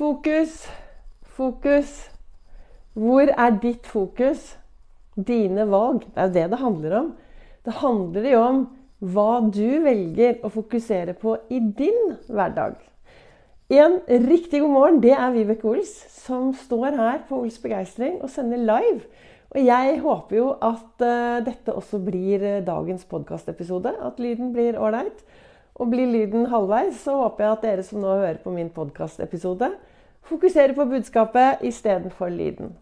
Fokus, fokus. Hvor er ditt fokus? Dine valg. Det er jo det det handler om. Det handler jo om hva du velger å fokusere på i din hverdag. En riktig god morgen, det er Vibeke Ols, som står her på Ols begeistring og sender live. Og jeg håper jo at uh, dette også blir uh, dagens podkastepisode. At lyden blir ålreit. Og blir lyden halvveis, så håper jeg at dere som nå hører på min podkastepisode, fokuserer på budskapet istedenfor lyden.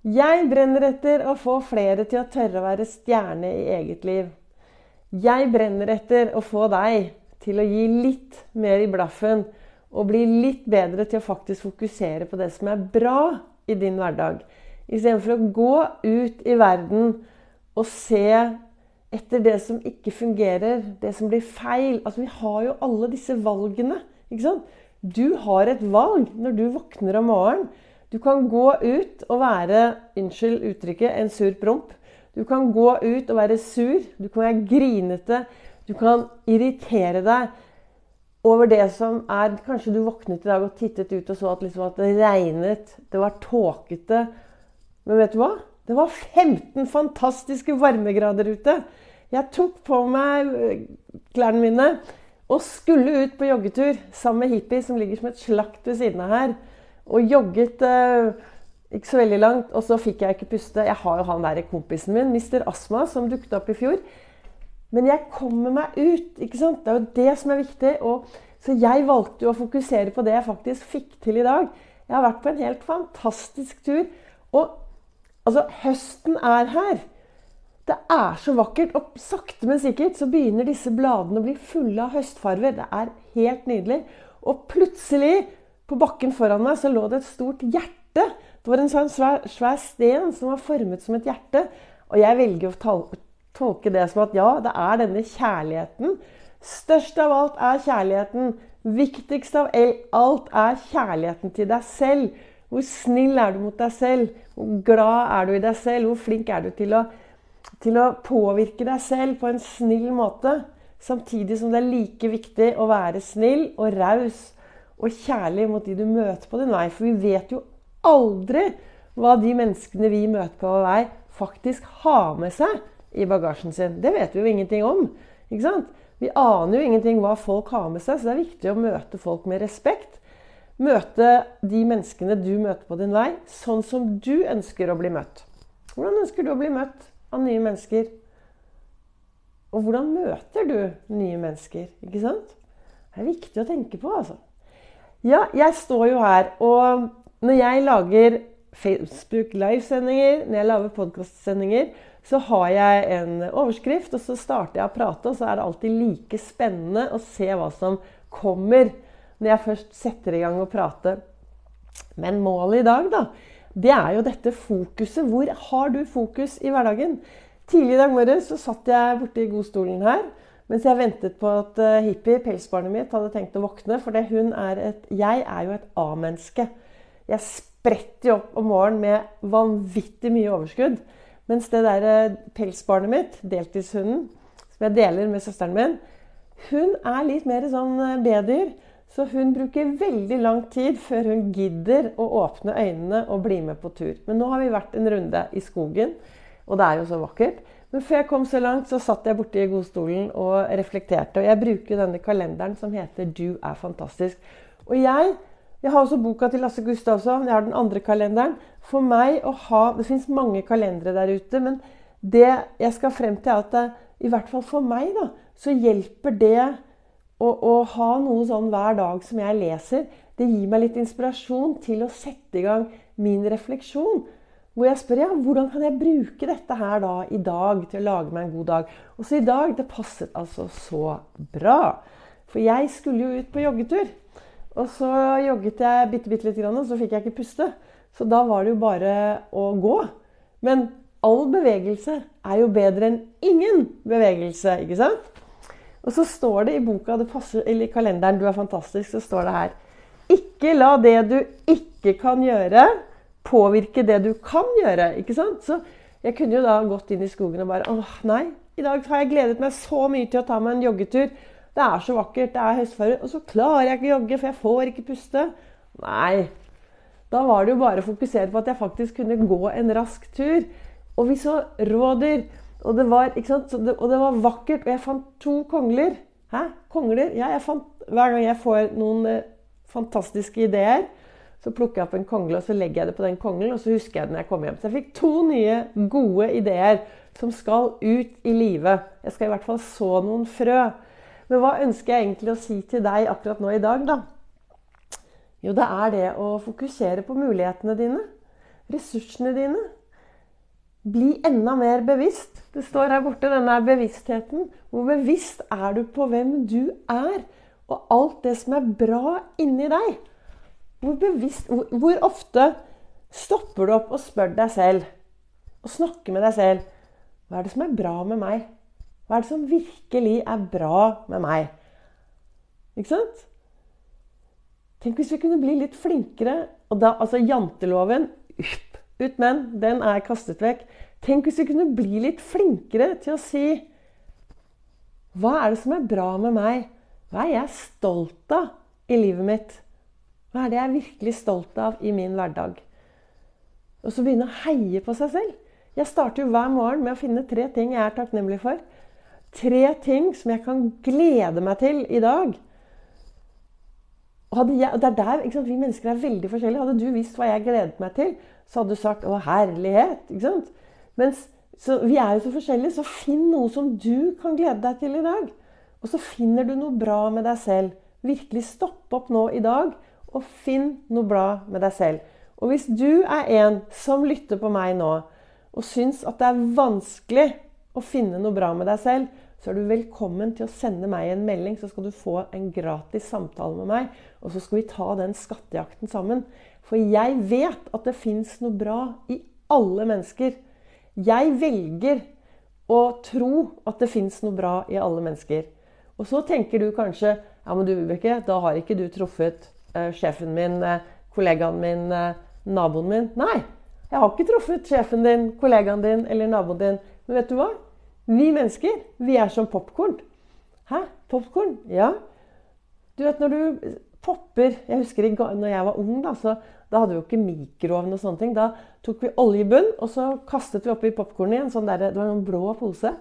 Jeg brenner etter å få flere til å tørre å være stjerne i eget liv. Jeg brenner etter å få deg til å gi litt mer i blaffen og bli litt bedre til å faktisk fokusere på det som er bra i din hverdag. Istedenfor å gå ut i verden og se etter det som ikke fungerer, det som blir feil. Altså, vi har jo alle disse valgene. ikke sant? Du har et valg når du våkner om morgenen. Du kan gå ut og være unnskyld uttrykket en sur promp. Du kan gå ut og være sur. Du kan være grinete. Du kan irritere deg over det som er Kanskje du våknet i dag og tittet ut og så at, liksom at det regnet. Det var tåkete. Men vet du hva? Det var 15 fantastiske varmegrader ute. Jeg tok på meg eh, klærne mine og skulle ut på joggetur sammen med Hippie, som ligger som et slakt ved siden av her. Og jogget eh, ikke så veldig langt, og så fikk jeg ikke puste. Jeg har jo han der kompisen min, Mr. Asma, som dukket opp i fjor. Men jeg kommer meg ut. ikke sant? Det er jo det som er viktig. Og, så jeg valgte jo å fokusere på det jeg faktisk fikk til i dag. Jeg har vært på en helt fantastisk tur. Og altså, høsten er her. Det er så vakkert. Og sakte, men sikkert så begynner disse bladene å bli fulle av høstfarver. Det er helt nydelig. Og plutselig, på bakken foran meg, så lå det et stort hjerte. Det var en sånn svær, svær sten som var formet som et hjerte. Og jeg velger å tolke det som at ja, det er denne kjærligheten. Størst av alt er kjærligheten. Viktigst av alt er kjærligheten til deg selv. Hvor snill er du mot deg selv? Hvor glad er du i deg selv? Hvor flink er du til å til å påvirke deg selv på en snill måte. Samtidig som det er like viktig å være snill og raus og kjærlig mot de du møter på din vei. For vi vet jo aldri hva de menneskene vi møter på vår vei, faktisk har med seg i bagasjen sin. Det vet vi jo ingenting om. ikke sant? Vi aner jo ingenting hva folk har med seg, så det er viktig å møte folk med respekt. Møte de menneskene du møter på din vei, sånn som du ønsker å bli møtt. Hvordan ønsker du å bli møtt? Av nye mennesker. Og hvordan møter du nye mennesker? Ikke sant? Det er viktig å tenke på, altså. Ja, jeg står jo her, og når jeg lager Facebook livesendinger, når jeg lager podkastsendinger, så har jeg en overskrift, og så starter jeg å prate, og så er det alltid like spennende å se hva som kommer når jeg først setter i gang å prate. Men målet i dag, da, det er jo dette fokuset. Hvor har du fokus i hverdagen? Tidlig i dag morges satt jeg borti godstolen her mens jeg ventet på at uh, Hippie, pelsbarnet mitt, hadde tenkt å våkne. For er et Jeg er jo et A-menneske. Jeg spretter jo opp om morgenen med vanvittig mye overskudd. Mens det der uh, pelsbarnet mitt, deltidshunden, som jeg deler med søsteren min, hun er litt mer sånn uh, B-dyr. Så hun bruker veldig lang tid før hun gidder å åpne øynene og bli med på tur. Men nå har vi vært en runde i skogen, og det er jo så vakkert. Men før jeg kom så langt, så satt jeg borti godstolen og reflekterte. Og jeg bruker denne kalenderen som heter 'Du er fantastisk'. Og jeg, jeg har også boka til Lasse Gustavsson. Jeg har den andre kalenderen. For meg å ha Det fins mange kalendere der ute, men det jeg skal frem til, er at det, i hvert fall for meg, da, så hjelper det å ha noe sånn hver dag som jeg leser, det gir meg litt inspirasjon til å sette i gang min refleksjon. Hvor jeg spør ja, hvordan kan jeg bruke dette her da i dag til å lage meg en god dag. Og så i dag Det passet altså så bra. For jeg skulle jo ut på joggetur. Og så jogget jeg bitte, bitte litt, og så fikk jeg ikke puste. Så da var det jo bare å gå. Men all bevegelse er jo bedre enn ingen bevegelse, ikke sant? Og så står det i boka, det passer, eller i kalenderen 'Du er fantastisk', så står det her Ikke la det du ikke kan gjøre, påvirke det du kan gjøre. ikke sant? Så jeg kunne jo da gått inn i skogen og bare åh, nei, i dag har jeg gledet meg så mye til å ta meg en joggetur. Det er så vakkert, det er høstføre. Og så klarer jeg ikke å jogge, for jeg får ikke puste. Nei. Da var det jo bare å fokusere på at jeg faktisk kunne gå en rask tur. Og vi så rådyr. Og det var, det, og det var vakkert. Og jeg fant to kongler. Hæ? Kongler? Ja, fant, hver gang jeg får noen eh, fantastiske ideer, så plukker jeg opp en kongle og så legger jeg det på den konglen, og så husker jeg det når jeg kommer hjem. Så jeg fikk to nye gode ideer som skal ut i livet. Jeg skal i hvert fall så noen frø. Men hva ønsker jeg egentlig å si til deg akkurat nå i dag, da? Jo, det er det å fokusere på mulighetene dine. Ressursene dine. Bli enda mer bevisst. Det står her borte, denne bevisstheten. Hvor bevisst er du på hvem du er, og alt det som er bra inni deg? Hvor, bevisst, hvor, ofte stopper du opp og spør deg selv, og snakker med deg selv Hva er det som er bra med meg? Hva er det som virkelig er bra med meg? Ikke sant? Tenk hvis vi kunne bli litt flinkere. Og da, altså Janteloven upp, ut menn, den er kastet vekk. Tenk hvis vi kunne bli litt flinkere til å si Hva er det som er bra med meg? Hva er jeg stolt av i livet mitt? Hva er det jeg er virkelig stolt av i min hverdag? Og så begynne å heie på seg selv. Jeg starter jo hver morgen med å finne tre ting jeg er takknemlig for. Tre ting som jeg kan glede meg til i dag. Og jeg, det er der, Vi mennesker er veldig forskjellige. Hadde du visst hva jeg gledet meg til, så hadde du sagt 'Å, herlighet'. ikke sant? Mens, Vi er jo så forskjellige, så finn noe som du kan glede deg til i dag. Og så finner du noe bra med deg selv. Virkelig stopp opp nå i dag og finn noe bra med deg selv. Og hvis du er en som lytter på meg nå, og syns at det er vanskelig å finne noe bra med deg selv, så er du velkommen til å sende meg en melding, så skal du få en gratis samtale med meg. Og så skal vi ta den skattejakten sammen. For jeg vet at det fins noe bra i alle mennesker. Jeg velger å tro at det fins noe bra i alle mennesker. Og så tenker du kanskje ja, men du, Vibeke, da har ikke du truffet Eh, sjefen min, eh, kollegaen min, eh, naboen min. Nei, jeg har ikke truffet sjefen din, kollegaen din eller naboen din. Men vet du hva? Vi mennesker, vi er som popkorn. Hæ? Popkorn? Ja. Du vet når du popper Jeg husker når jeg var ung, da, så da hadde vi jo ikke mikroovn og sånne ting. Da tok vi olje i bunn, og så kastet vi oppi popkornet i en sånn der, det var en blå pose.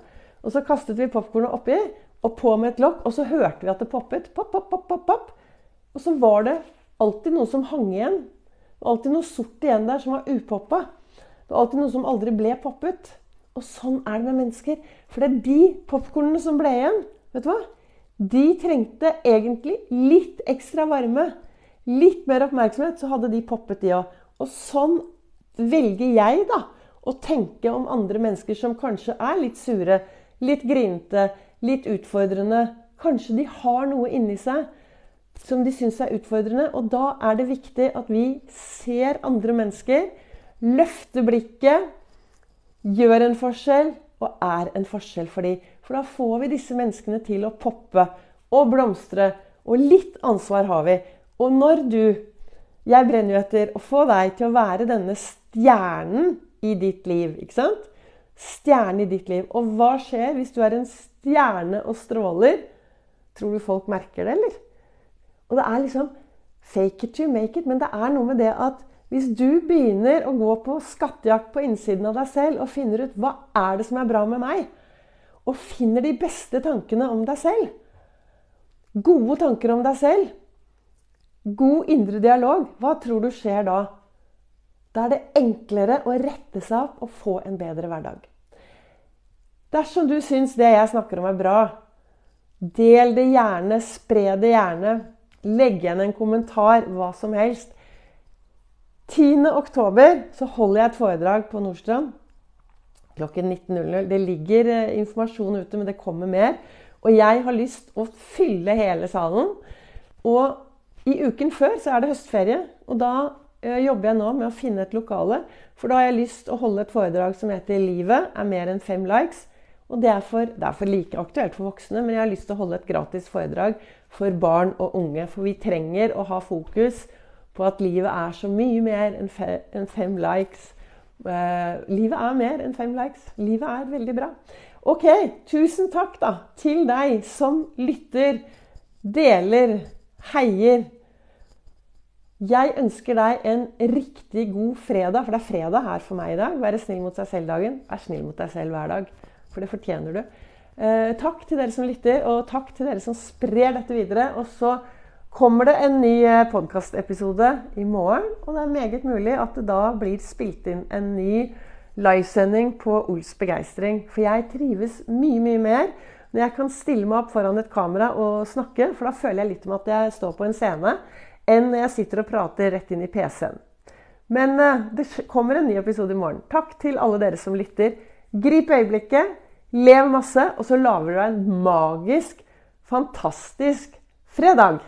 Og så kastet vi popkornet oppi, og på med et lokk, og så hørte vi at det poppet. Pop, pop, pop, pop, pop. Og så var det alltid noe som hang igjen. Det var alltid noe sort igjen der som var upoppa. Det var alltid noe som aldri ble poppet. Og sånn er det med mennesker. For det er de popkornene som ble igjen, vet du hva? De trengte egentlig litt ekstra varme. Litt mer oppmerksomhet, så hadde de poppet, de òg. Og sånn velger jeg da å tenke om andre mennesker som kanskje er litt sure, litt grinete, litt utfordrende. Kanskje de har noe inni seg som de syns er utfordrende. Og da er det viktig at vi ser andre mennesker, løfter blikket, gjør en forskjell og er en forskjell for dem. For da får vi disse menneskene til å poppe og blomstre. Og litt ansvar har vi. Og når du Jeg brenner jo etter å få deg til å være denne stjernen i ditt liv. ikke sant? Stjerne i ditt liv. Og hva skjer hvis du er en stjerne og stråler? Tror du folk merker det, eller? Og det er liksom fake it to make it. Men det er noe med det at hvis du begynner å gå på skattejakt på innsiden av deg selv og finner ut hva er det som er bra med meg, og finner de beste tankene om deg selv, gode tanker om deg selv, god indre dialog, hva tror du skjer da? Da er det enklere å rette seg opp og få en bedre hverdag. Dersom du syns det jeg snakker om er bra, del det gjerne, spre det gjerne. Legg igjen en kommentar, hva som helst. 10. oktober så holder jeg et foredrag på Nordstrand klokken 19.00. Det ligger eh, informasjon ute, men det kommer mer. Og jeg har lyst å fylle hele salen. Og i uken før så er det høstferie, og da eh, jobber jeg nå med å finne et lokale. For da har jeg lyst til å holde et foredrag som heter 'Livet er mer enn fem likes'. Og det er, for, det er for like aktuelt for voksne, men jeg har lyst til å holde et gratis foredrag for barn og unge. For vi trenger å ha fokus på at livet er så mye mer enn fem likes. Uh, livet er mer enn fem likes. Livet er veldig bra. Ok, tusen takk da til deg som lytter, deler, heier. Jeg ønsker deg en riktig god fredag, for det er fredag her for meg i dag. Være snill mot seg selv-dagen. Vær snill mot deg selv hver dag, for det fortjener du. Eh, takk til dere som lytter, og takk til dere som sprer dette videre. Og så kommer det en ny eh, podkastepisode i morgen, og det er meget mulig at det da blir spilt inn en ny livesending på Ols begeistring. For jeg trives mye, mye mer når jeg kan stille meg opp foran et kamera og snakke, for da føler jeg litt om at jeg står på en scene enn når jeg sitter og prater rett inn i PC-en. Men uh, det kommer en ny episode i morgen. Takk til alle dere som lytter. Grip øyeblikket, lev masse, og så lager du deg en magisk, fantastisk fredag.